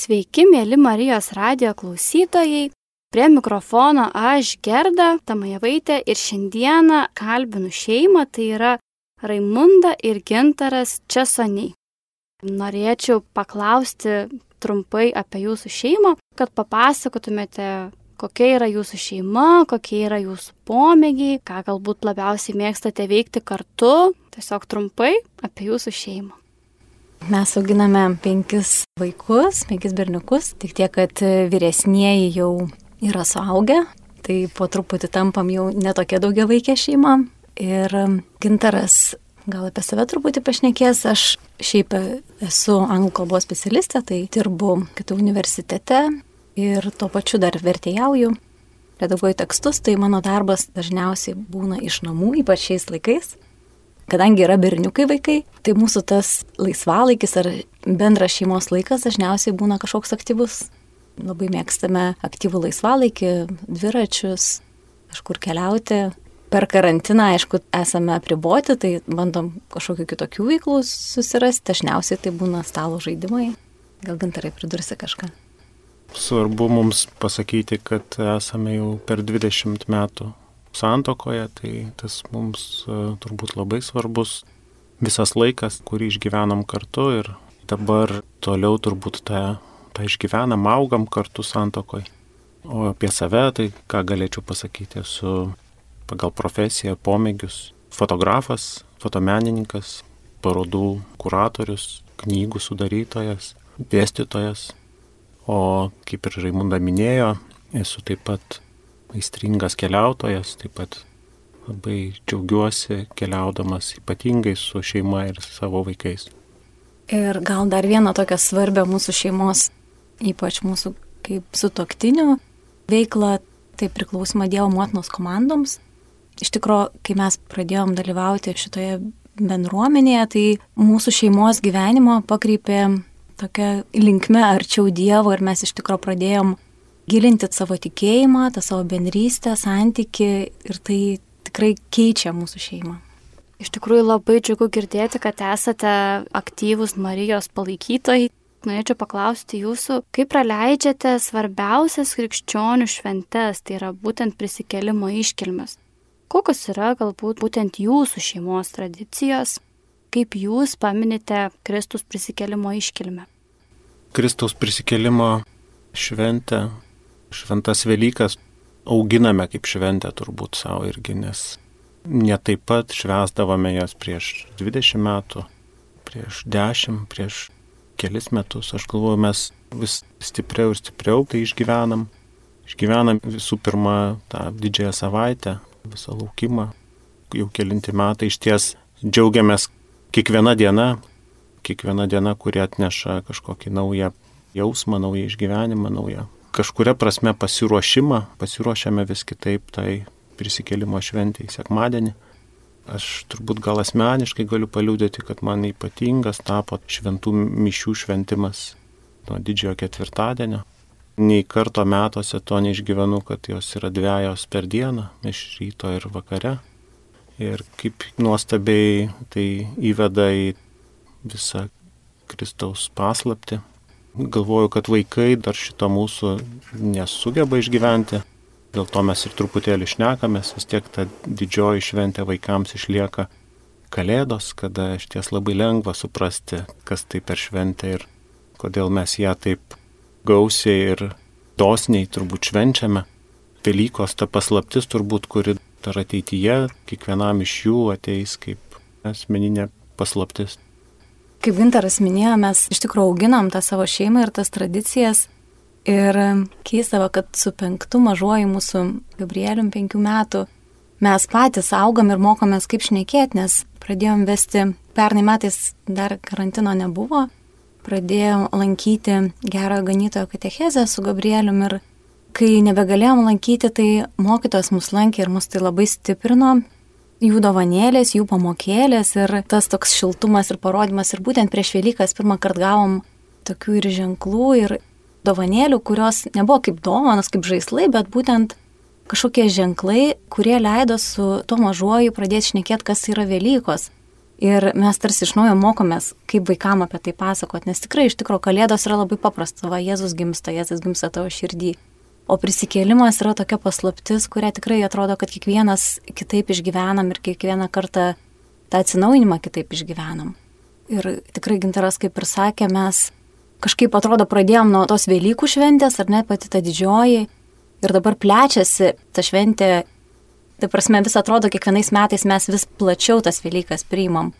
Sveiki, mėly Marijos radio klausytojai. Prie mikrofono aš Gerda Tamajevaitė ir šiandieną kalbinu šeimą, tai yra Raimunda ir Gintaras Česoniai. Norėčiau paklausti trumpai apie jūsų šeimą, kad papasakotumėte, kokia yra jūsų šeima, kokie yra jūsų pomėgiai, ką galbūt labiausiai mėgstate veikti kartu, tiesiog trumpai apie jūsų šeimą. Mes auginame penkis vaikus, penkis berniukus, tik tiek, kad vyresnieji jau yra suaugę, tai po truputį tampam jau netokia daugia vaikė šeima. Ir gintaras gal apie save truputį pašnekės, aš šiaip esu anglų kalbos specialistė, tai dirbu kitų universitete ir tuo pačiu dar vertėjauju, redaguoju tekstus, tai mano darbas dažniausiai būna iš namų, ypač šiais laikais. Kadangi yra berniukai vaikai, tai mūsų tas laisvalaikis ar bendras šeimos laikas dažniausiai būna kažkoks aktyvus labai mėgstame aktyvų laisvalaikį, dviračius, kažkur keliauti. Per karantiną, aišku, esame apriboti, tai bandom kažkokių kitokių veiklų susirasti. Dažniausiai tai būna stalo žaidimai. Gal gintarai pridursi kažką? Svarbu mums pasakyti, kad esame jau per 20 metų santokoje, tai tas mums e, turbūt labai svarbus visas laikas, kurį išgyvenom kartu ir dabar toliau turbūt tą tą išgyvenam, augam kartu santokoj. O apie save, tai ką galėčiau pasakyti, esu pagal profesiją pomėgius fotografas, fotomenininkas, parodų kuratorius, knygų sudarytojas, dėstytojas. O kaip ir Raimunda minėjo, esu taip pat aistringas keliautojas, taip pat labai džiaugiuosi keliaudamas ypatingai su šeima ir savo vaikais. Ir gal dar vieną tokią svarbę mūsų šeimos ypač mūsų kaip sutoktinių veiklą, tai priklausoma Dievo motinos komandoms. Iš tikrųjų, kai mes pradėjom dalyvauti šitoje bendruomenėje, tai mūsų šeimos gyvenimo pakreipė tokia linkme arčiau Dievo ir mes iš tikrųjų pradėjom gilinti savo tikėjimą, tą savo bendrystę, santyki ir tai tikrai keičia mūsų šeimą. Iš tikrųjų labai džiugu girdėti, kad esate aktyvūs Marijos palaikytojai, norėčiau paklausti jūsų, kaip praleidžiate svarbiausias krikščionių šventes, tai yra būtent prisikelimo iškilmes. Kokios yra galbūt būtent jūsų šeimos tradicijos, kaip jūs paminite Kristus prisikelimo iškilmę? Kristaus prisikelimo šventę, šventas Velykas auginame kaip šventę turbūt savo irgi, nes ne taip pat švesdavome jas prieš 20 metų, prieš 10, prieš kelis metus, aš galvoju, mes vis stipriau ir stipriau tai išgyvenam. Išgyvenam visų pirma tą didžiąją savaitę, visą laukimą. Jau kelinti metai iš ties džiaugiamės kiekviena diena, kiekviena diena, kuri atneša kažkokį naują jausmą, naują išgyvenimą, naują kažkuria prasme pasiruošimą, pasiruošiame vis kitaip tai prisikėlimo šventėjai sekmadienį. Aš turbūt gal asmeniškai galiu paliūdėti, kad man ypatingas tapo šventų mišių šventimas nuo didžiojo ketvirtadienio. Nei karto metuose to neišgyvenu, kad jos yra dviejos per dieną, iš ryto ir vakare. Ir kaip nuostabiai tai įveda į visą Kristaus paslapti. Galvoju, kad vaikai dar šito mūsų nesugeba išgyventi, Dėl to mes ir truputėlį šnekamės, vis tiek ta didžioji šventė vaikams išlieka Kalėdos, kada iš ties labai lengva suprasti, kas tai per šventė ir kodėl mes ją taip gausiai ir dosniai turbūt švenčiame. Velykos ta paslaptis turbūt, kuri dar ateityje kiekvienam iš jų ateis kaip asmeninė paslaptis. Kaip Gintaras minėjo, mes iš tikrųjų auginam tą savo šeimą ir tas tradicijas. Ir keistava, kad su penktu mažuoju mūsų Gabrielium penkių metų mes patys augam ir mokomės kaip šnekėti, nes pradėjom vesti, pernai metais dar karantino nebuvo, pradėjom lankyti gerą ganytojo katechezę su Gabrielium ir kai nebegalėjom lankyti, tai mokytojas mus lankė ir mus tai labai stiprino, jų dovanėlės, jų pamokėlės ir tas toks šiltumas ir parodimas ir būtent prieš Velykas pirmą kartą gavom tokių ir ženklų ir dovanėlių, kurios nebuvo kaip dovanos, kaip žaislai, bet būtent kažkokie ženklai, kurie leido su tuo mažuoju pradėti šnekėti, kas yra Velykos. Ir mes tarsi iš naujo mokomės, kaip vaikam apie tai pasakot, nes tikrai iš tikrųjų kalėdos yra labai paprasta, va Jėzus gimsta, Jėzus gimsta tavo širdį. O prisikėlimas yra tokia paslaptis, kurią tikrai atrodo, kad kiekvienas kitaip išgyvenam ir kiekvieną kartą tą atsinaujinimą kitaip išgyvenam. Ir tikrai gintaras, kaip ir sakė, mes kažkaip atrodo pradėjom nuo tos Velykų šventės, ar ne, pati ta didžioji. Ir dabar plečiasi ta šventė Tai prasme, vis atrodo, kiekvienais metais mes vis plačiau tas Velykas priimam.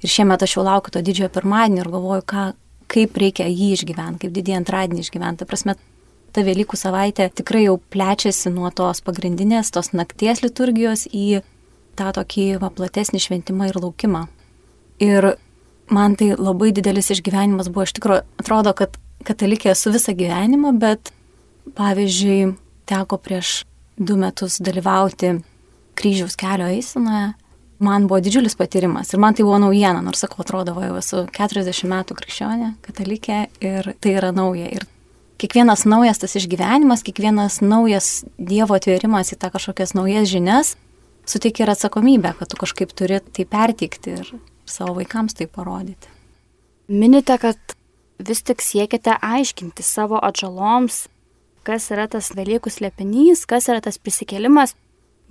Ir šiemet aš jau laukiu to didžiojo pirmadienio ir galvoju, ką, kaip reikia jį išgyventi, kaip didįjį antradienį išgyventi. Tai prasme, ta Velykų savaitė tikrai jau plečiasi nuo tos pagrindinės, tos nakties liturgijos į tą tokį va, platesnį šventimą ir laukimą. Ir man tai labai didelis išgyvenimas buvo, iš tikrųjų, atrodo, kad katalikė esu visą gyvenimą, bet pavyzdžiui, teko prieš du metus dalyvauti kryžiaus kelio eisenoje, man buvo didžiulis patyrimas ir man tai buvo naujiena, nors sakau, atrodo, jau esu 40 metų krikščionė, katalikė ir tai yra nauja. Ir kiekvienas naujas tas išgyvenimas, kiekvienas naujas Dievo atvėrimas į tą kažkokias naujas žinias suteikia ir atsakomybę, kad tu kažkaip turi tai perteikti ir savo vaikams tai parodyti. Minite, kad vis tik siekite aiškinti savo atžaloms, kas yra tas Velykų slėpinys, kas yra tas prisikėlimas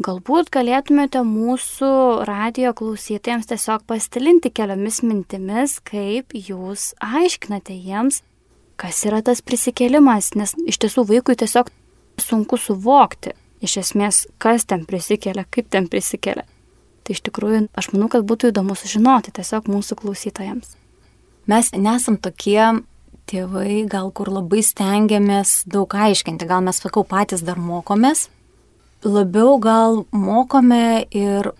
Galbūt galėtumėte mūsų radio klausytojams tiesiog pastilinti keliomis mintimis, kaip jūs aiškinate jiems, kas yra tas prisikėlimas, nes iš tiesų vaikui tiesiog sunku suvokti, iš esmės, kas ten prisikelia, kaip ten prisikelia. Tai iš tikrųjų, aš manau, kad būtų įdomu sužinoti tiesiog mūsų klausytojams. Mes nesam tokie tėvai, gal kur labai stengiamės daug aiškinti, gal mes, sakau, patys dar mokomės, labiau gal mokome ir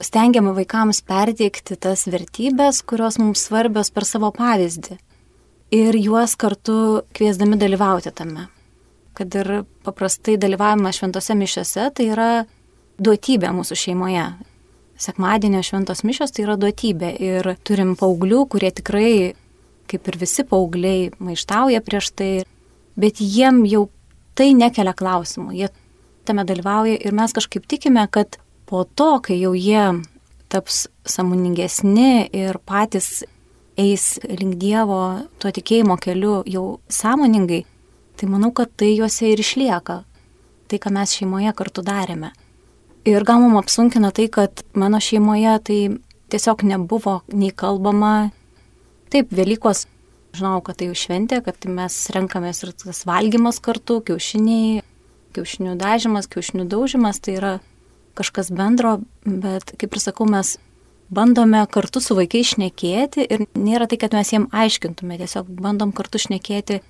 stengiame vaikams perteikti tas vertybės, kurios mums svarbios per savo pavyzdį. Ir juos kartu kviesdami dalyvauti tame. Kad ir paprastai dalyvavimas šventose mišiose tai yra duotybė mūsų šeimoje. Sekmadienio šventos mišios tai yra duotybė. Ir turim paauglių, kurie tikrai, kaip ir visi paaugliai, maištauja prieš tai. Bet jiem jau tai nekelia klausimų. Jie tame dalyvauja ir mes kažkaip tikime, kad po to, kai jau jie taps samoningesni ir patys eis link Dievo tuo tikėjimo keliu jau sąmoningai, tai manau, kad tai juose ir išlieka. Tai, ką mes šeimoje kartu darėme. Ir gal mums apsunkina tai, kad mano šeimoje tai tiesiog nebuvo nei kalbama. Taip, Velykos, žinau, kad tai jau šventė, kad mes renkamės ir tas valgymas kartu, kiaušiniai, kiaušinių dažymas, kiaušinių daužimas, tai yra kažkas bendro, bet kaip ir sakau, mes bandome kartu su vaikais šnekėti ir nėra tai, kad mes jiem aiškintume, tiesiog bandom kartu šnekėti,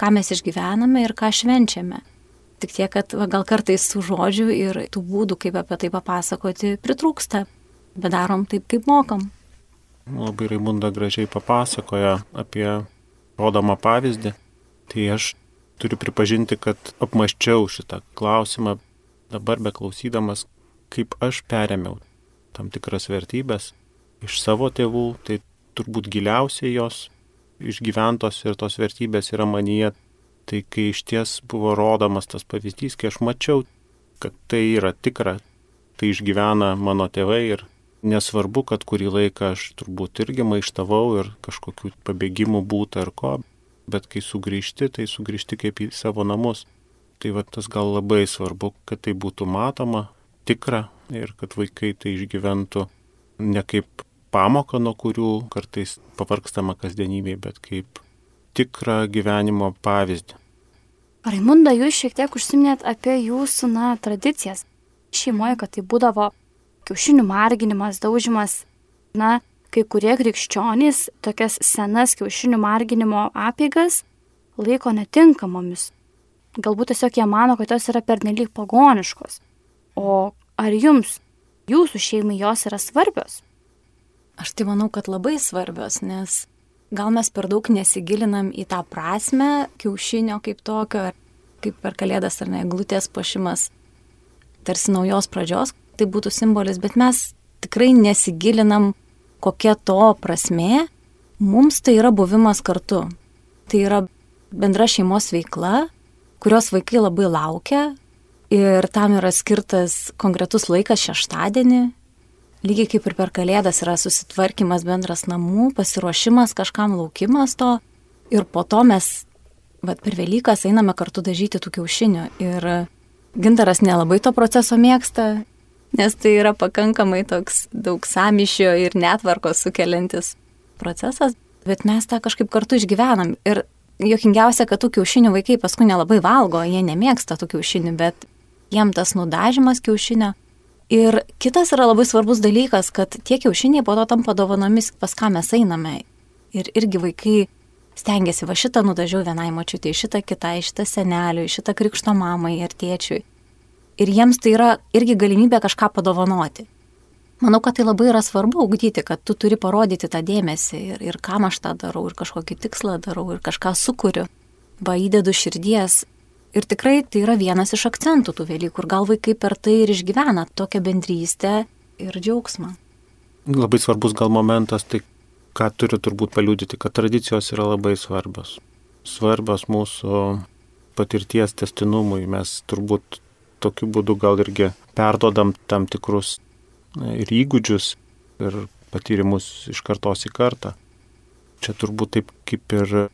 ką mes išgyvename ir ką švenčiame. Tik tiek, kad va, gal kartais tų žodžių ir tų būdų, kaip apie tai papasakoti, pritrūksta, bet darom taip, kaip mokam. Labai Raimunda gražiai papasakoja apie rodomą pavyzdį. Tai aš turiu pripažinti, kad apmaščiau šitą klausimą dabar beklausydamas, kaip aš perėmiau tam tikras vertybės iš savo tėvų, tai turbūt giliausiai jos išgyventos ir tos vertybės yra manyje. Tai kai iš ties buvo rodomas tas pavyzdys, kai aš mačiau, kad tai yra tikra, tai išgyvena mano tėvai ir nesvarbu, kad kurį laiką aš turbūt irgi maištavau ir kažkokių pabėgimų būtų ar ko, bet kai sugrįžti, tai sugrįžti kaip į savo namus. Tai va tas gal labai svarbu, kad tai būtų matoma, tikra ir kad vaikai tai išgyventų ne kaip pamoką, nuo kurių kartais pavarkstama kasdienybėje, bet kaip tikrą gyvenimo pavyzdį. Raimunda, jūs šiek tiek užsiminėt apie jūsų, na, tradicijas. Šeimoje, kad tai būdavo kiaušinių marginimas, daužimas, na, kai kurie krikščionys tokias senas kiaušinių marginimo apėgas laiko netinkamomis. Galbūt tiesiog jie mano, kad jos yra pernelyg pagoniškos. O ar jums, jūsų šeimai jos yra svarbios? Aš tai manau, kad labai svarbios, nes gal mes per daug nesigilinam į tą prasme kiaušinio kaip tokio, kaip per kalėdas ar ne, glutės pašimas, tarsi naujos pradžios, tai būtų simbolis, bet mes tikrai nesigilinam kokia to prasme, mums tai yra buvimas kartu. Tai yra bendra šeimos veikla, kurios vaikai labai laukia ir tam yra skirtas konkretus laikas šeštadienį. lygiai kaip ir per kalėdas yra susitvarkymas bendras namų, pasiruošimas kažkam laukimas to. Ir po to mes, vad per Velykas einame kartu dažyti tų kiaušinių. Ir gintaras nelabai to proceso mėgsta, nes tai yra pakankamai toks daug samišio ir netvarkos sukeliantis procesas, bet mes tą kažkaip kartu išgyvenam. Ir jokingiausia, kad tų kiaušinių vaikai paskui nelabai valgo, jie nemėgsta tų kiaušinių, bet jiem tas nudažymas kiaušinio Ir kitas yra labai svarbus dalykas, kad tie kiaušiniai po to tampa dovanomis, pas ką mes einame. Ir irgi vaikai stengiasi va šitą nudažiau vienai mačiutė, šitą kitai, šitą seneliui, šitą krikšto mamai ir tėčiui. Ir jiems tai yra irgi galimybė kažką padovanoti. Manau, kad tai labai yra svarbu ugdyti, kad tu turi parodyti tą dėmesį ir, ir kam aš tą darau, ir kažkokį tikslą darau, ir kažką sukuriu. Va įdedu širdies, Ir tikrai tai yra vienas iš akcentų tų Velykų ir gal vaikai per tai ir išgyvena tokią bendrystę ir džiaugsmą. Labai svarbus gal momentas, tai ką turiu turbūt paliūdyti, kad tradicijos yra labai svarbios. Svarbios mūsų patirties testinumui. Mes turbūt tokiu būdu gal irgi perdodam tam tikrus ir įgūdžius, ir patyrimus iš kartos į kartą. Čia turbūt taip kaip ir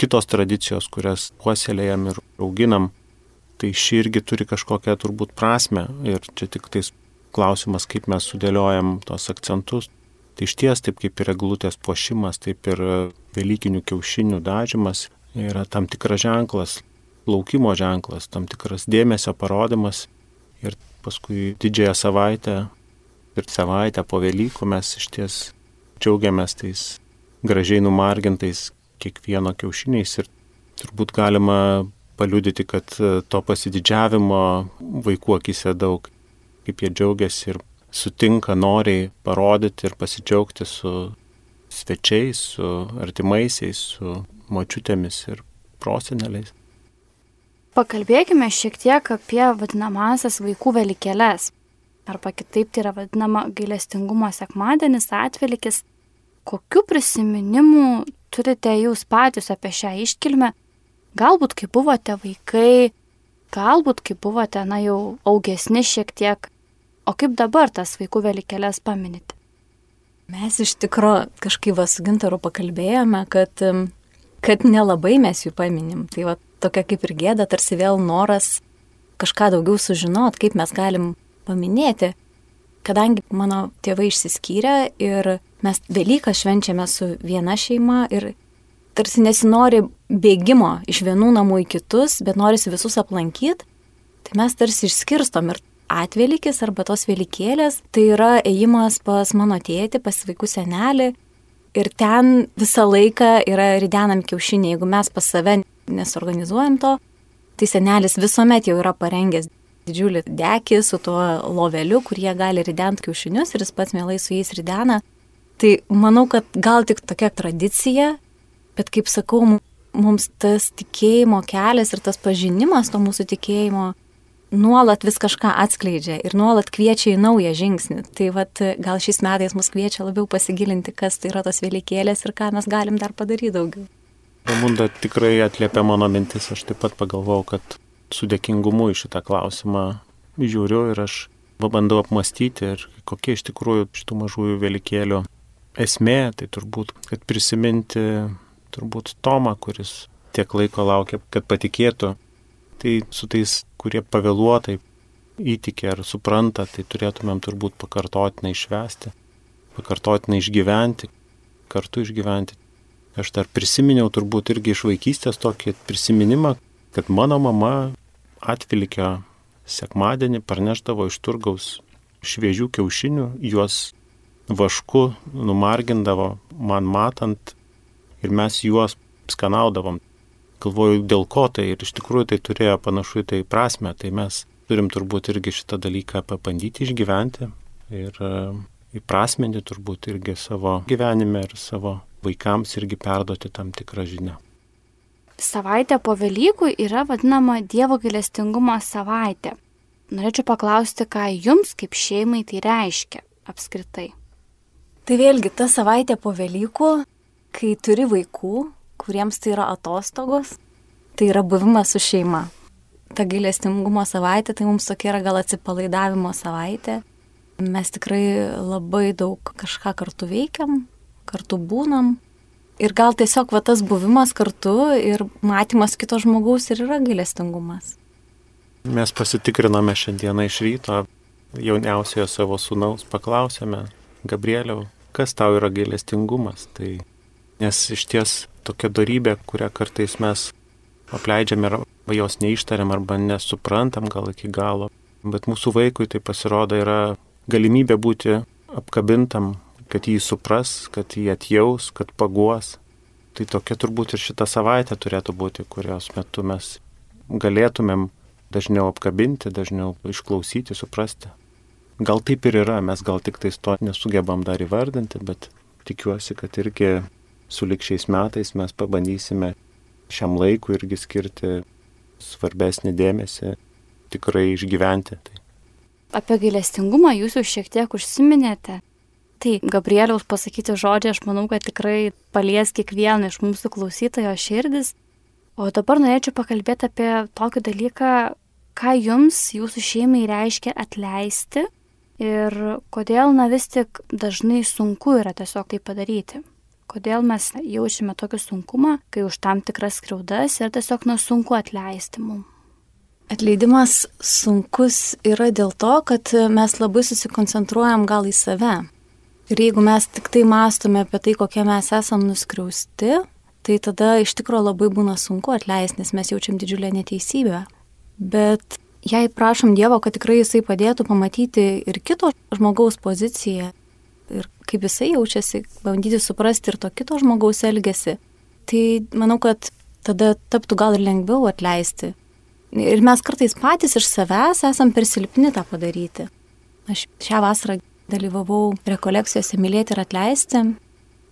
kitos tradicijos, kurias puoselėjam ir auginam, tai ši irgi turi kažkokią turbūt prasme ir čia tik tais klausimas, kaip mes sudėliojam tos akcentus. Tai iš ties, taip kaip ir eglutės puošimas, taip ir Velykinių kiaušinių dažymas yra tam tikras ženklas, laukimo ženklas, tam tikras dėmesio parodimas ir paskui didžiąją savaitę ir savaitę po Velykų mes iš ties džiaugiamės tais gražiai numargintais kiekvieno kiaušiniais ir turbūt galima paliudyti, kad e, to pasididžiavimo vaikų akise daug, kaip jie džiaugiasi ir sutinka noriai parodyti ir pasidžiaugti su svečiais, su artimaisiais, su močiutėmis ir proseneliais. Pakalbėkime šiek tiek apie vadinamasias vaikų velikėlės. Arba kitaip tai yra vadinama gailestingumo sekmadienis, atvelikis. Kokiu prisiminimu turite jūs patys apie šią iškilmę, galbūt kai buvote vaikai, galbūt kai buvote, na jau augesni šiek tiek, o kaip dabar tas vaikų velikėlės paminite? Mes iš tikro kažkaip vas su gintaru pakalbėjome, kad, kad nelabai mes jų paminim. Tai va tokia kaip ir gėda, tarsi vėl noras kažką daugiau sužinot, kaip mes galim paminėti. Kadangi mano tėvai išsiskyrė ir mes Velyką švenčiame su viena šeima ir tarsi nesinori bėgimo iš vienų namų į kitus, bet norisi visus aplankyti, tai mes tarsi išskirstom ir atvelykis arba tos vėlikėlės, tai yra ėjimas pas mano tėtį, pas vaikų senelį ir ten visą laiką yra ridenami kiaušiniai, jeigu mes pas save nesorganizuojam to, tai senelis visuomet jau yra parengęs didžiulį dekį su tuo loveliu, kur jie gali rident kiaušinius ir jis pats mielai su jais ridena. Tai manau, kad gal tik tokia tradicija, bet kaip sakau, mums tas tikėjimo kelias ir tas pažinimas to mūsų tikėjimo nuolat vis kažką atskleidžia ir nuolat kviečia į naują žingsnį. Tai vat, gal šiais metais mus kviečia labiau pasigilinti, kas tai yra tos vėlikėlės ir ką mes galim dar padaryti daugiau. Ramunda tikrai atliepia mano mintis, aš taip pat pagalvojau, kad su dėkingumu į šitą klausimą žiūriu ir aš bandau apmastyti ir kokie iš tikrųjų šitų mažųjų vėlikėlių esmė, tai turbūt, kad prisiminti turbūt Tomą, kuris tiek laiko laukia, kad patikėtų, tai su tais, kurie pavėluotai įtikė ar supranta, tai turėtumėm turbūt pakartotinai išvesti, pakartotinai išgyventi, kartu išgyventi. Aš dar prisiminiau turbūt irgi iš vaikystės tokį prisiminimą, kad mano mama atvilkio sekmadienį parneždavo iš turgaus šviežių kiaušinių, juos vašku numargindavo man matant ir mes juos skanaudavom. Galvoju, dėl ko tai ir iš tikrųjų tai turėjo panašu į tai prasme, tai mes turim turbūt irgi šitą dalyką pabandyti išgyventi ir e, įprasminti turbūt irgi savo gyvenime ir savo vaikams irgi perduoti tam tikrą žinią. Savaitė po Velykų yra vadinama Dievo gailestingumo savaitė. Norėčiau paklausti, ką jums kaip šeimai tai reiškia apskritai. Tai vėlgi ta savaitė po Velykų, kai turi vaikų, kuriems tai yra atostogos, tai yra buvimas su šeima. Ta gailestingumo savaitė, tai mums tokia yra gal atsipalaidavimo savaitė. mes tikrai labai daug kažką kartu veikiam, kartu būnam. Ir gal tiesiog va tas buvimas kartu ir matymas kito žmogaus ir yra gailestingumas. Mes pasitikrinome šiandieną iš ryto, jauniausiojo savo sūnaus paklausėme, Gabrieliau, kas tau yra gailestingumas? Tai nes iš ties tokia darybė, kurią kartais mes apleidžiam ir jos neištariam arba nesuprantam gal iki galo, bet mūsų vaikui tai pasirodo yra galimybė būti apkabintam, kad jį supras, kad jį atjaus, kad paguos. Tai tokia turbūt ir šitą savaitę turėtų būti, kurios metu mes galėtumėm dažniau apkabinti, dažniau išklausyti, suprasti. Gal taip ir yra, mes gal tik tais to nesugebam dar įvardinti, bet tikiuosi, kad irgi su likščiais metais mes pabandysime šiam laikui irgi skirti svarbesnį dėmesį, tikrai išgyventi. Tai. Apie gailestingumą jūs jau šiek tiek užsiminėte. Tai Gabrieliaus pasakyti žodžiai, aš manau, kad tikrai palies kiekvieną iš mūsų klausytojo širdis. O dabar norėčiau pakalbėti apie tokį dalyką, ką jums, jūsų šeimai reiškia atleisti ir kodėl, na vis tik dažnai sunku yra tiesiog tai padaryti. Kodėl mes jaučiame tokį sunkumą, kai už tam tikras skriaudas ir tiesiog na sunku atleisti mums. Atleidimas sunkus yra dėl to, kad mes labai susikoncentruojam gal į save. Ir jeigu mes tik tai mąstome apie tai, kokie mes esam nuskriausti, tai tada iš tikrųjų labai būna sunku atleisti, nes mes jaučiam didžiulę neteisybę. Bet jei prašom Dievo, kad tikrai Jisai padėtų pamatyti ir kito žmogaus poziciją ir kaip Jisai jaučiasi, bandyti suprasti ir to kito žmogaus elgesį, tai manau, kad tada taptų gal ir lengviau atleisti Ir mes kartais patys iš savęs esam per silpni tą padaryti. Aš šią vasarą dalyvavau rekolekcijose mylėti ir atleisti.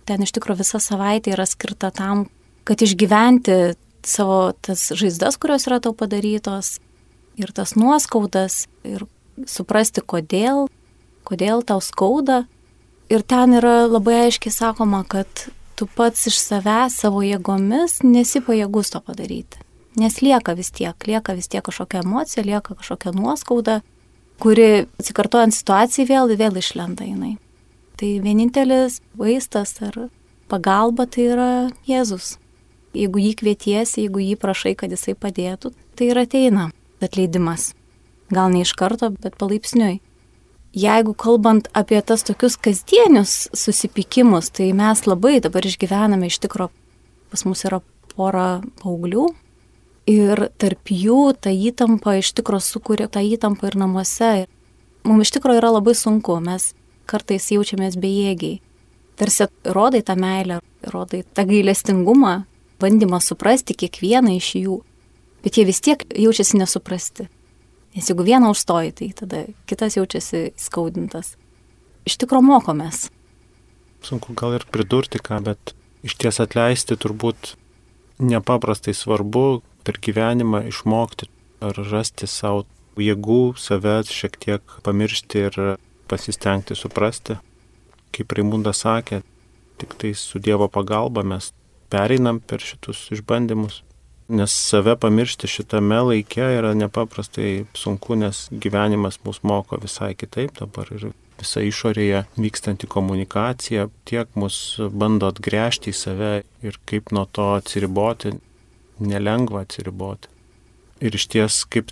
Ten iš tikrųjų visa savaitė yra skirta tam, kad išgyventi savo tas žaizdas, kurios yra tau padarytos ir tas nuoskaudas ir suprasti, kodėl, kodėl tau skauda. Ir ten yra labai aiškiai sakoma, kad tu pats iš savęs savo jėgomis nesi pajėgus to padaryti. Nes lieka vis tiek, lieka vis tiek kažkokia emocija, lieka kažkokia nuoskauda, kuri atsikartojant situacijai vėl, vėl išlenda jinai. Tai vienintelis vaistas ar pagalba tai yra Jėzus. Jeigu jį kvietiesi, jeigu jį prašai, kad jisai padėtų, tai ir ateina atleidimas. Gal ne iš karto, bet palaipsniui. Jeigu kalbant apie tas tokius kasdienius susipykimus, tai mes labai dabar išgyvename iš tikro, pas mus yra pora paauglių, Ir tarp jų ta įtampa iš tikrųjų sukuria tą įtampą ir namuose. Mums iš tikrųjų yra labai sunku, mes kartais jaučiamės bejėgiai. Tarsi rodai tą meilę, rodai tą gailestingumą, bandymą suprasti kiekvieną iš jų, bet jie vis tiek jaučiasi nesuprasti. Nes jeigu vieną užstoji, tai tada kitas jaučiasi skaudintas. Iš tikrųjų mokomės. Sunku gal ir pridurti ką, bet iš ties atleisti turbūt nepaprastai svarbu, per gyvenimą išmokti ar rasti savo jėgų, save šiek tiek pamiršti ir pasistengti suprasti. Kaip Raimundas sakė, tik tai su Dievo pagalba mes pereinam per šitus išbandymus, nes save pamiršti šitame laike yra nepaprastai sunku, nes gyvenimas mus moko visai kitaip dabar ir visa išorėje vykstanti komunikacija tiek mus bando atgręžti į save ir kaip nuo to atsiriboti, nelengva atsiriboti. Ir iš ties kaip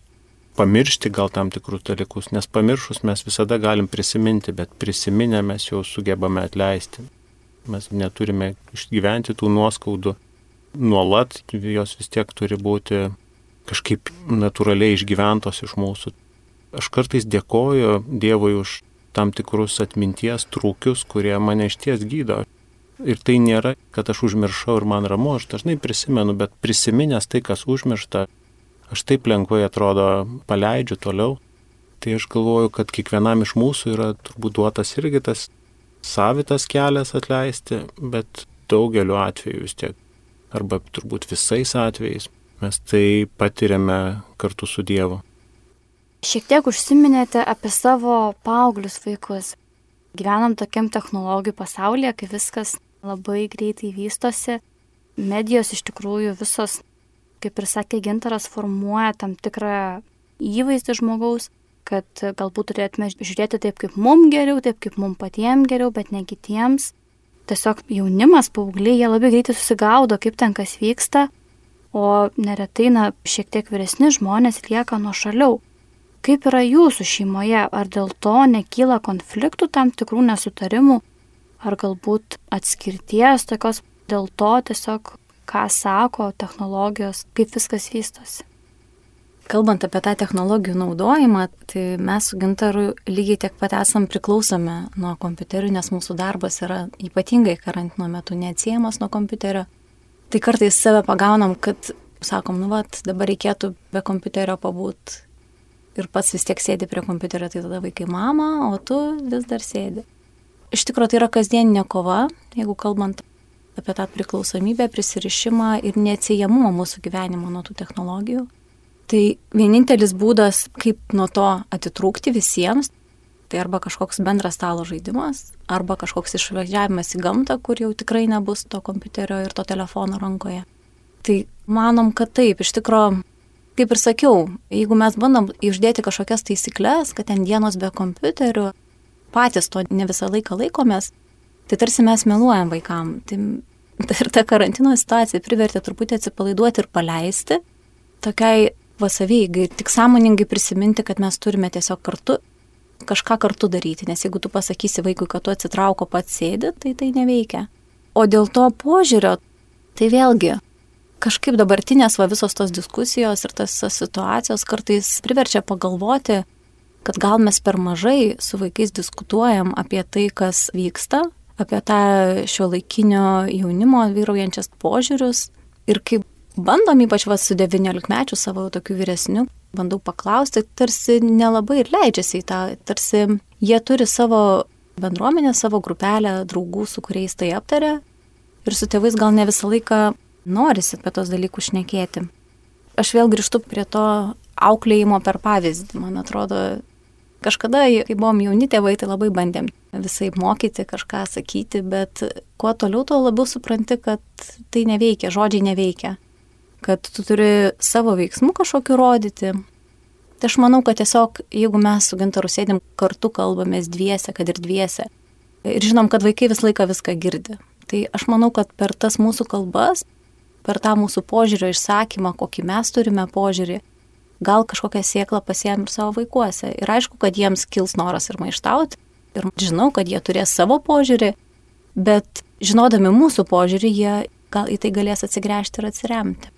pamiršti gal tam tikrus dalykus, nes pamiršus mes visada galim prisiminti, bet prisiminę mes jau sugebame atleisti. Mes neturime išgyventi tų nuoskaudų nuolat, jos vis tiek turi būti kažkaip natūraliai išgyventos iš mūsų. Aš kartais dėkoju Dievui už tam tikrus atminties trūkius, kurie mane iš ties gydo. Ir tai nėra, kad aš užmiršau ir man ramu, aš dažnai prisimenu, bet prisiminęs tai, kas užmiršta, aš taip lengvai atrodo paleidžiu toliau. Tai aš galvoju, kad kiekvienam iš mūsų yra turbūt duotas irgi tas savitas kelias atleisti, bet daugeliu atveju vis tiek, arba turbūt visais atvejais, mes tai patiriame kartu su Dievu. Šiek tiek užsiminėte apie savo paauglius vaikus. Gyvenam tokiam technologijų pasaulyje, kai viskas labai greitai vystosi. Medijos iš tikrųjų visos, kaip ir sakė Gintaras, formuoja tam tikrą įvaizdį žmogaus. kad galbūt turėtume žiūrėti taip, kaip mum geriau, taip, kaip mum patiems geriau, bet ne kitiems. Tiesiog jaunimas, paaugliai, jie labai greitai susigaudo, kaip ten kas vyksta, o neretai, na, šiek tiek vyresni žmonės lieka nuo šaliau. Kaip yra jūsų šeimoje? Ar dėl to nekyla konfliktų tam tikrų nesutarimų? Ar galbūt atskirties tokios dėl to tiesiog, ką sako technologijos, kaip viskas vystosi? Kalbant apie tą technologijų naudojimą, tai mes su Gintaru lygiai tiek pat esam priklausomi nuo kompiuterių, nes mūsų darbas yra ypatingai karantino metu neatsiejamas nuo kompiuterio. Tai kartais save pagaunam, kad sakom, nu vat, dabar reikėtų be kompiuterio pabūt ir pats vis tiek sėdi prie kompiuterio, tai tada vaikai mama, o tu vis dar sėdi. Iš tikrųjų, tai yra kasdieninė kova, jeigu kalbant apie tą priklausomybę, prisirišimą ir neatsiejamumą mūsų gyvenimo nuo tų technologijų. Tai vienintelis būdas, kaip nuo to atitrūkti visiems, tai arba kažkoks bendras stalo žaidimas, arba kažkoks išvažiavimas į gamtą, kur jau tikrai nebus to kompiuterio ir to telefono rankoje. Tai manom, kad taip, iš tikrųjų, kaip ir sakiau, jeigu mes bandom išdėti kažkokias taisyklės, kad ten dienos be kompiuterių, patys to ne visą laiką laikomės, tai tarsi mes meluojam vaikam. Tai ir ta karantino situacija privertė truputį atsipalaiduoti ir paleisti tokiai vasavygai, tik sąmoningai prisiminti, kad mes turime tiesiog kartu kažką kartu daryti, nes jeigu tu pasakysi vaikui, kad tu atsitrauko pats sėdi, tai tai neveikia. O dėl to požiūrio, tai vėlgi, kažkaip dabartinės va visos tos diskusijos ir tas situacijos kartais priverčia pagalvoti, kad gal mes per mažai su vaikais diskutuojam apie tai, kas vyksta, apie tą šio laikinio jaunimo vyraujančias požiūrius ir kaip bandom, ypač va su 19 mečiu savo tokiu vyresniu, bandau paklausti, tarsi nelabai ir leidžiasi į tą, tarsi jie turi savo bendruomenę, savo grupelę draugų, su kuriais tai aptarė ir su tėvais gal ne visą laiką norisi apie tos dalykus šnekėti. Aš vėl grįžtu prie to auklėjimo per pavyzdį, man atrodo, kažkada, kai buvom jauni tėvai, tai labai bandėm visai mokyti, kažką sakyti, bet kuo toliau, tuo labiau supranti, kad tai neveikia, žodžiai neveikia kad tu turi savo veiksmų kažkokiu rodyti. Tai aš manau, kad tiesiog, jeigu mes su gintaru sėdim kartu kalbamės dviese, kad ir dviese, ir žinom, kad vaikai visą laiką viską girdi, tai aš manau, kad per tas mūsų kalbas, per tą mūsų požiūrio išsakymą, kokį mes turime požiūrį, gal kažkokią sėklą pasiem ir savo vaikuose. Ir aišku, kad jiems kils noras ir maištauti, ir žinau, kad jie turės savo požiūrį, bet žinodami mūsų požiūrį, jie gal į tai galės atsigręžti ir atsiremti.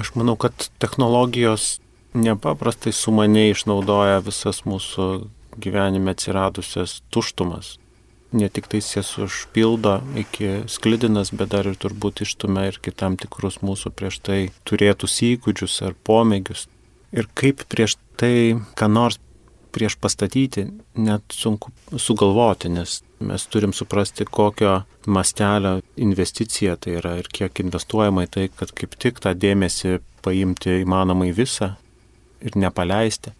Aš manau, kad technologijos nepaprastai sumaniai išnaudoja visas mūsų gyvenime atsiradusias tuštumas. Ne tik tais jas užpildo iki sklidinas, bet dar ir turbūt ištumia ir kitam tikrus mūsų prieš tai turėtus įgūdžius ar pomėgius. Ir kaip prieš tai, ką nors prieš pastatyti, net sunku sugalvoti, nes mes turim suprasti, kokio mastelio investicija tai yra ir kiek investuojama į tai, kad kaip tik tą dėmesį paimti įmanomai visą ir nepaleisti.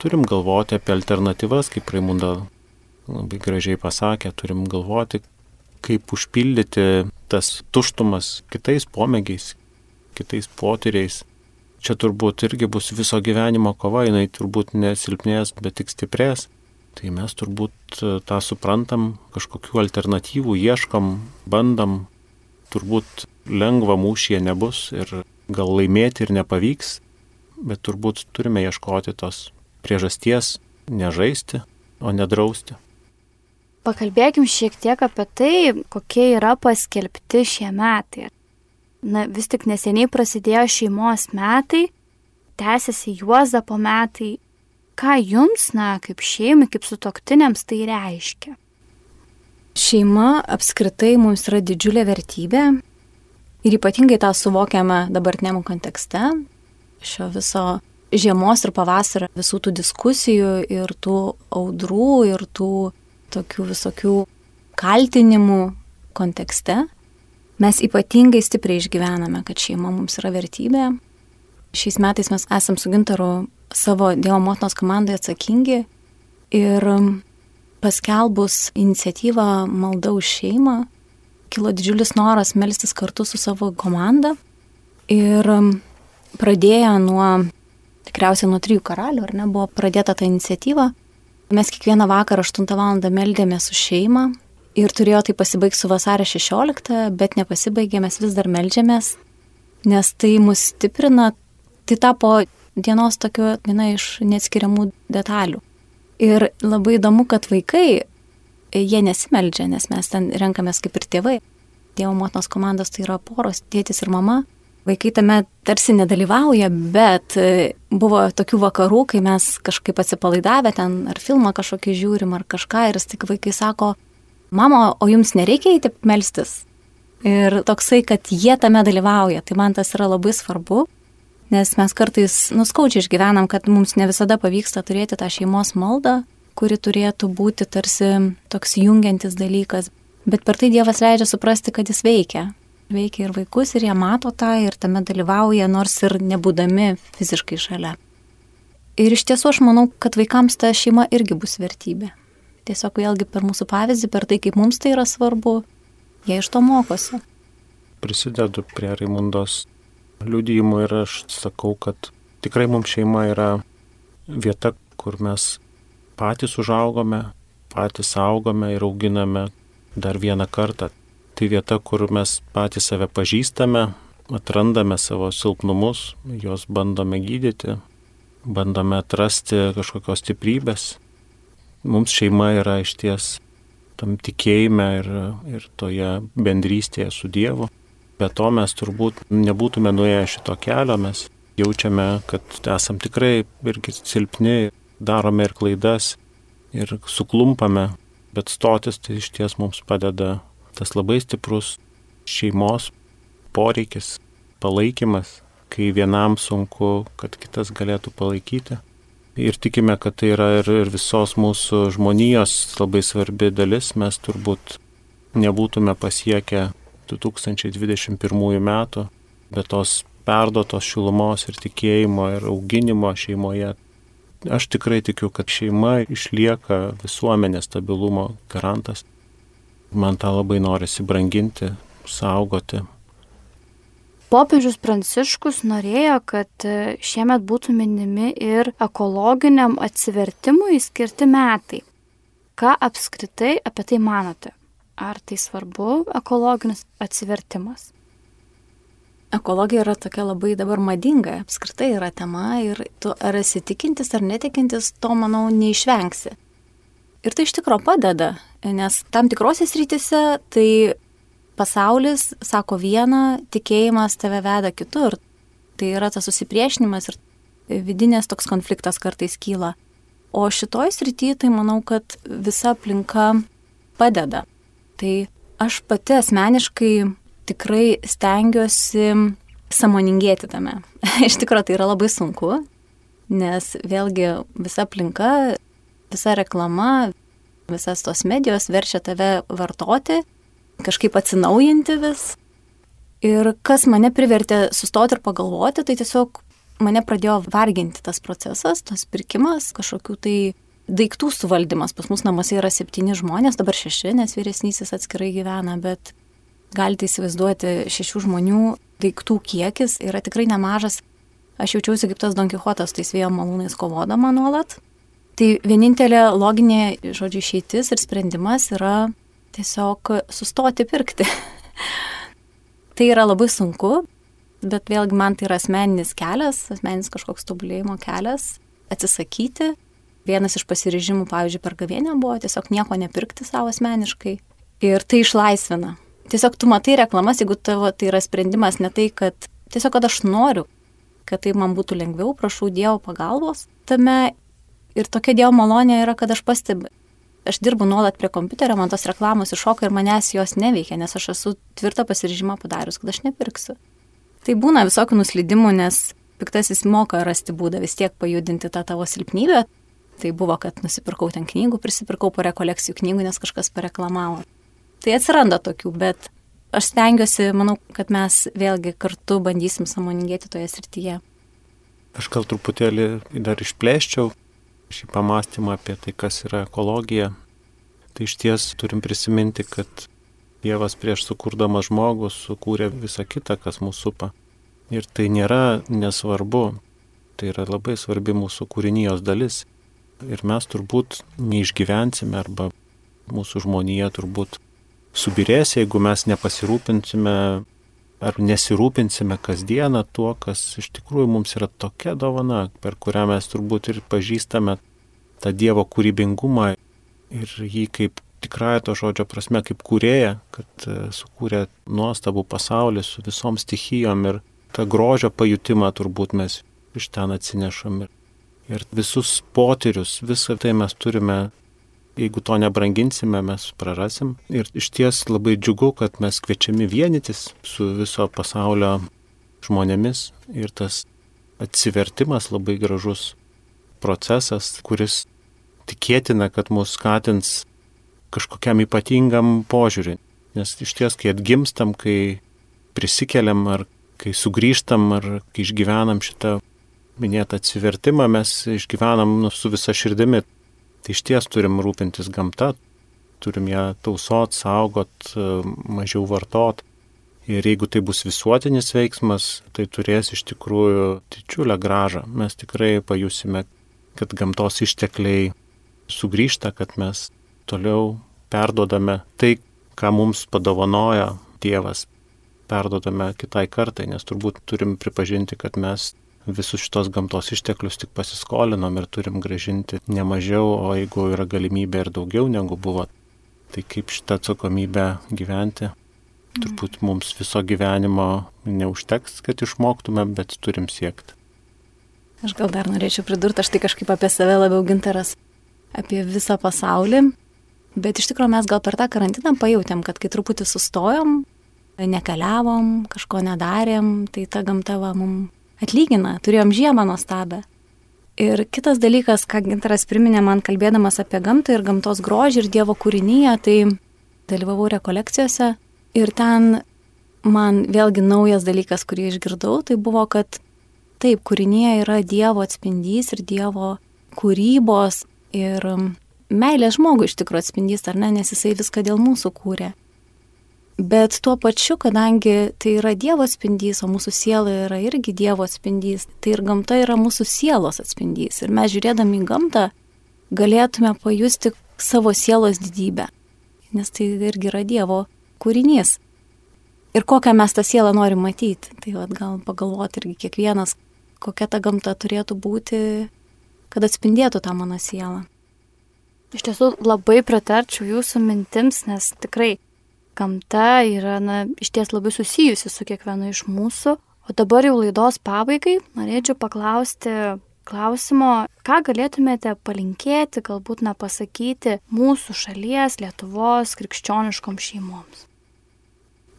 Turim galvoti apie alternatyvas, kaip Raimunda labai gražiai pasakė, turim galvoti, kaip užpildyti tas tuštumas kitais pomėgiais, kitais potyriais, čia turbūt irgi bus viso gyvenimo kova, jinai turbūt nesilpnės, bet tik stiprės. Tai mes turbūt e, tą suprantam, kažkokių alternatyvų ieškam, bandam, turbūt lengva mūšyje nebus ir gal laimėti ir nepavyks, bet turbūt turime ieškoti tos priežasties nežaisti, o nedrausti. Pakalbėkim šiek tiek apie tai, kokie yra paskelbti šie metai na, vis tik neseniai prasidėjo šeimos metai, tęsiasi Juozapo metai. Ką jums, na, kaip šeimai, kaip sutoktiniams tai reiškia? Šeima apskritai mums yra didžiulė vertybė ir ypatingai tą suvokiame dabartiniam kontekste, šio viso žiemos ir pavasario visų tų diskusijų ir tų audrų ir tų tokių visokių kaltinimų kontekste. Mes ypatingai stipriai išgyvename, kad šeima mums yra vertybė. Šiais metais mes esam su Gintaru savo Dievo motinos komandai atsakingi ir paskelbus iniciatyvą Malda už šeimą, kilo didžiulis noras melstis kartu su savo komanda ir pradėjo nuo tikriausiai nuo trijų karalių, ar ne, buvo pradėta ta iniciatyva. Mes kiekvieną vakarą 8 val. meldėmės su šeima ir turėjo tai pasibaigti su vasario 16, bet nepasibaigė, mes vis dar meldžiamės, nes tai mus stiprina, tai tapo dienos tokiu viena iš neatskiriamų detalių. Ir labai įdomu, kad vaikai, jie nesimeldžia, nes mes ten renkamės kaip ir tėvai. Dievo motinos komandos tai yra poros, tėtis ir mama. Vaikai tame tarsi nedalyvauja, bet e, buvo tokių vakarų, kai mes kažkaip atsipalaidavę ten ar filmą kažkokį žiūrim ar kažką ir tik vaikai sako, mama, o jums nereikia įti melstis? Ir toksai, kad jie tame dalyvauja, tai man tas yra labai svarbu, nes mes kartais nuskaudžiai išgyvenam, kad mums ne visada pavyksta turėti tą šeimos maldą, kuri turėtų būti tarsi toks jungiantis dalykas, Bet per tai Dievas leidžia suprasti, kad jis veikia. Veikia ir vaikus, ir jie mato tą, ir tame dalyvauja, nors ir nebūdami fiziškai šalia. Ir iš tiesų aš manau, kad vaikams ta šeima irgi bus vertybė. Tiesiog vėlgi per mūsų pavyzdį, per tai, kaip mums tai yra svarbu, jie iš to mokosi. Prisidedu prie Raimundos liudijimų ir aš sakau, kad tikrai mums šeima yra vieta, kur mes patys užaugome, patys augome ir auginame dar vieną kartą. Tai vieta, kur mes patys save pažįstame, atrandame savo silpnumus, juos bandome gydyti, bandome atrasti kažkokios stiprybės. Mums šeima yra iš ties tam tikėjime ir, ir toje bendrystėje su Dievu. Be to mes turbūt nebūtume nuėję šito kelio, mes jaučiame, kad esam tikrai irgi silpni, darome ir klaidas ir suklumpame bet stotis tai iš ties mums padeda tas labai stiprus šeimos poreikis, palaikymas, kai vienam sunku, kad kitas galėtų palaikyti. Ir tikime, kad tai yra ir, ir visos mūsų žmonijos labai svarbi dalis, mes turbūt nebūtume pasiekę 2021 metų, bet tos perdotos šilumos ir tikėjimo ir auginimo šeimoje Aš tikrai tikiu, kad šeima išlieka visuomenės stabilumo garantas. Man tą labai norisi branginti, saugoti. Popiežius Pranciškus norėjo, kad šiemet būtų minimi ir ekologiniam atsivertimui skirti metai. Ką apskritai apie tai manote? Ar tai svarbu ekologinis atsivertimas? Ekologija yra tokia labai dabar madinga, apskritai yra tema ir tu ar esi tikintis ar netikintis, to manau neišvengsi. Ir tai iš tikrųjų padeda, nes tam tikrose srityse tai pasaulis sako vieną, tikėjimas tave veda kitur. Tai yra tas susipriešinimas ir vidinės toks konfliktas kartais kyla. O šitoj srity tai manau, kad visa aplinka padeda. Tai aš pati asmeniškai tikrai stengiuosi samoningėti tame. Iš tikrųjų tai yra labai sunku, nes vėlgi visa aplinka, visa reklama, visas tos medijos verčia tave vartoti, kažkaip atsinaujinti vis. Ir kas mane privertė sustoti ir pagalvoti, tai tiesiog mane pradėjo varginti tas procesas, tas pirkimas, kažkokių tai daiktų suvaldymas. Pas mus namuose yra septyni žmonės, dabar šeši, nes vyresnysis atskirai gyvena, bet galite įsivaizduoti šešių žmonių daiktų kiekis yra tikrai nemažas. Aš jaučiausi kaip tas Don Quixotas, tais vėjo malūnais kovodama nuolat. Tai vienintelė loginė, žodžiu, išeitis ir sprendimas yra tiesiog sustoti pirkti. tai yra labai sunku, bet vėlgi man tai yra asmeninis kelias, asmeninis kažkoks tobulėjimo kelias - atsisakyti. Vienas iš pasiryžimų, pavyzdžiui, per gavienę buvo tiesiog nieko nepirkti savo asmeniškai. Ir tai išlaisvina tiesiog tu matai reklamas, jeigu tavo tai yra sprendimas ne tai, kad tiesiog, kad aš noriu, kad tai man būtų lengviau, prašau Dievo pagalbos tame. Ir tokia Dievo malonė yra, kad aš pastebiu, aš dirbu nuolat prie kompiuterio, man tos reklamos iššoka ir manęs jos neveikia, nes aš esu tvirtą pasiryžimą padarius, kad aš nepirksiu. Tai būna visokių nuslydimų, nes piktasis moka rasti būdą vis tiek pajudinti tą tavo silpnybę. Tai buvo, kad nusipirkau ten knygų, prisipirkau po rekolekcijų knygų, nes kažkas pareklamavo. Tai atsiranda tokių, bet aš stengiuosi, manau, kad mes vėlgi kartu bandysim samoningėti toje srityje. Aš gal truputėlį dar išplėščiau šį pamastymą apie tai, kas yra ekologija. Tai iš ties turim prisiminti, kad Dievas prieš sukurdamas žmogų sukūrė visą kitą, kas mūsų supa. Ir tai nėra nesvarbu. tai yra labai svarbi mūsų kūrinijos dalis. Ir mes turbūt neišgyvensime arba mūsų žmonija turbūt subirės, jeigu mes nepasirūpinsime ar nesirūpinsime kasdieną tuo, kas iš tikrųjų mums yra tokia dovana, per kurią mes turbūt ir pažįstame tą Dievo kūrybingumą ir jį kaip tikrąją to žodžio prasme kaip kūrėja, kad e, sukūrė nuostabų pasaulį su visom stichijom ir tą grožio pajutimą turbūt mes iš ten atsinešam. Ir, ir visus potyrius, visą tai mes turime jeigu to nebranginsime, mes prarasim. Ir iš ties labai džiugu, kad mes kviečiami vienytis su viso pasaulio žmonėmis ir tas atsivertimas labai gražus procesas, kuris tikėtina, kad mus skatins kažkokiam ypatingam požiūriui. Nes iš ties, kai atgimstam, kai prisikeliam ar kai sugrįžtam ar kai išgyvenam šitą minėtą atsivertimą, mes išgyvenam nu, su visa širdimi. Tai iš ties turim rūpintis gamta, turim ją tausot, saugot, mažiau vartot. Ir jeigu tai bus visuotinis veiksmas, tai turės iš tikrųjų didžiulę gražą. Mes tikrai pajusime, kad gamtos ištekliai sugrįžta, kad mes toliau perdodame tai, ką mums padovanoja Dievas, perdodame kitai kartai, nes turbūt turim pripažinti, kad mes visus šitos gamtos išteklius tik pasiskolinom ir turim gražinti ne mažiau, o jeigu yra galimybė ir daugiau negu buvo, tai kaip šitą atsakomybę gyventi. Turbūt mums viso gyvenimo neužteks, kad išmoktume, bet turim siekti. Aš gal dar norėčiau pridurti, aš tai kažkaip apie save labiau gintaras, apie visą pasaulį. Bet iš tikrųjų mes gal per tą karantiną pajutėm, kad kai truputį sustojom, nekeliavom, kažko nedarėm, tai ta gamta va mums atlygina, turėjom žiemą nuostabę. Ir kitas dalykas, ką Gintaras priminė man kalbėdamas apie gamtą ir gamtos grožį ir Dievo kūrinyje, tai dalyvavau rekolekcijose ir ten man vėlgi naujas dalykas, kurį išgirdau, tai buvo, kad taip, kūrinyje yra Dievo atspindys ir Dievo kūrybos ir meilės žmogui iš tikrųjų atspindys, ar ne, nes jisai viską dėl mūsų kūrė. Bet tuo pačiu, kadangi tai yra Dievo atspindys, o mūsų siela yra irgi Dievo atspindys, tai ir gamta yra mūsų sielos atspindys. Ir mes žiūrėdami į gamtą galėtume pajusti savo sielos didybę, nes tai irgi yra Dievo kūrinys. Ir kokią mes tą sielą norim matyti. Tai vad gal pagalvoti irgi kiekvienas, kokia ta gamta turėtų būti, kad atspindėtų tą mano sielą. Iš tiesų labai pritarčiau jūsų mintims, nes tikrai gamta yra, na, iš ties labai susijusi su kiekvienu iš mūsų. O dabar jau laidos pabaigai norėčiau paklausti klausimo, ką galėtumėte palinkėti, galbūt nepasakyti mūsų šalies, Lietuvos krikščioniškom šeimoms?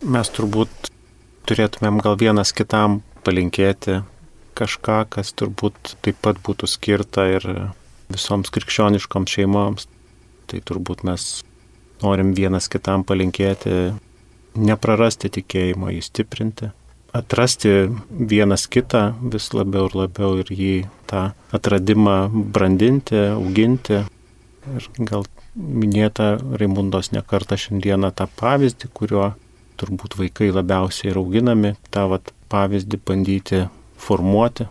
Mes turbūt turėtumėm gal vienas kitam palinkėti kažką, kas turbūt taip pat būtų skirta ir visoms krikščioniškom šeimoms. Tai turbūt mes norim vienas kitam palinkėti, neprarasti tikėjimo, jį stiprinti, atrasti vienas kitą vis labiau ir labiau ir jį tą atradimą brandinti, auginti. Ir gal minėta Raimundos nekarta šiandieną tą pavyzdį, kuriuo turbūt vaikai labiausiai yra auginami, tą vat, pavyzdį bandyti formuoti.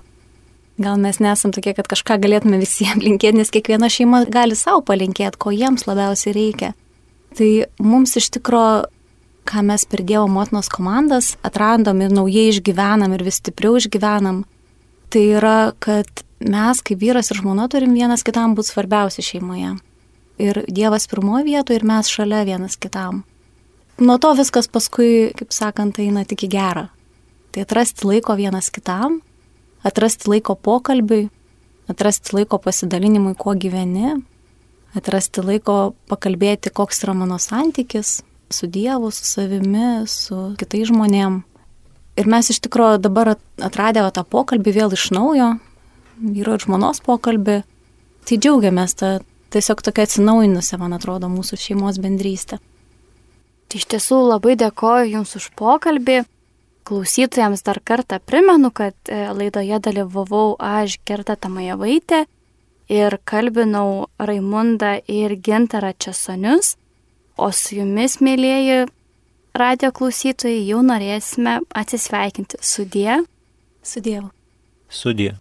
Gal mes nesam tokie, kad kažką galėtume visiems linkėti, nes kiekviena šeima gali savo palinkėti, ko jiems labiausiai reikia. Tai mums iš tikro, ką mes per Dievo motinos komandas atrandam ir naujai išgyvenam ir vis stipriau išgyvenam, tai yra, kad mes kaip vyras ir žmona turim vienas kitam būti svarbiausi šeimoje. Ir Dievas pirmoje vietoje ir mes šalia vienas kitam. Nuo to viskas paskui, kaip sakant, eina tik į gerą. Tai atrasti laiko vienas kitam, atrasti laiko pokalbiui, atrasti laiko pasidalinimui, kuo gyveni, atrasti laiko pakalbėti, koks yra mano santykis su Dievu, su savimi, su kitais žmonėm. Ir mes iš tikrųjų dabar atradę tą pokalbį vėl iš naujo, vyro ir žmonos pokalbį, tai džiaugiamės tą tiesiog tokia atsinaujinusią, man atrodo, mūsų šeimos bendrystę. Tai iš tiesų labai dėkoju Jums už pokalbį. Klausytojams dar kartą primenu, kad e, laidoje dalyvavau aš Gerta Tamajavaitė ir kalbinau Raimundą ir Gintarą Česonius, o su jumis, mėlyjeji radio klausytojai, jau norėsime atsisveikinti su Die. Su Dievu. Su Die.